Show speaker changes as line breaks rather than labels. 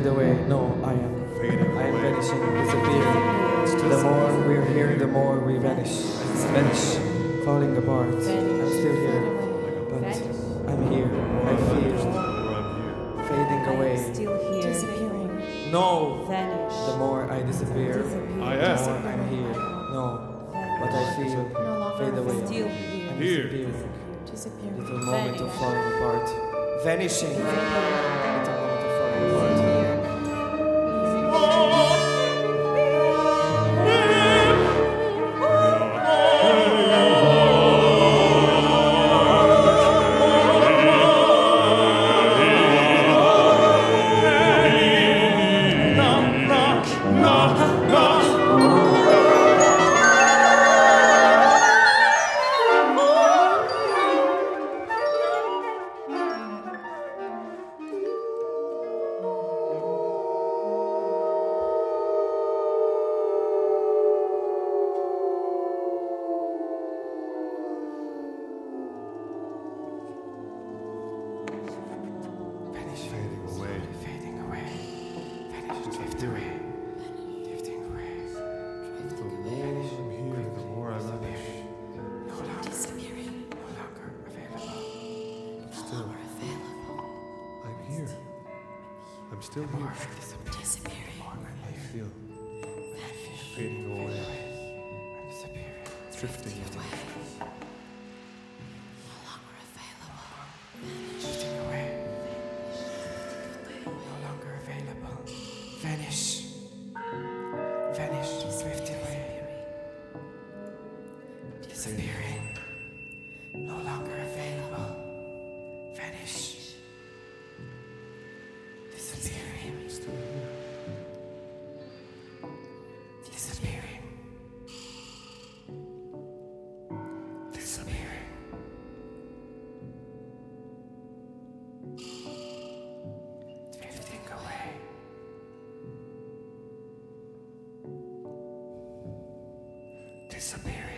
Fade away. No, I am.
Fading
I am
away.
vanishing, disappearing. The more we're here, the more we vanish. Vanish, falling apart. I'm still here, but I'm here. I feel
Or I'm here.
fading away.
Still here.
Disappearing.
No,
Vanish.
the more I disappear,
I
the
am.
more I'm here. No, but I feel
No
fade away.
Still
I'm
here.
Here.
disappearing.
Disappearing.
Little moment of falling apart. Vanishing. Little Drift away. Drifting away.
The more I'm here, the more I vanish.
No longer,
Disappearing.
no longer available.
Still, I'm here. I'm still here.
Disappearing.
More I feel fading away,
I'm disappearing.
drifting away.
Drifting Drift away. Disappearing. No longer available. Vanish. Disappearing. Disappearing. Disappearing.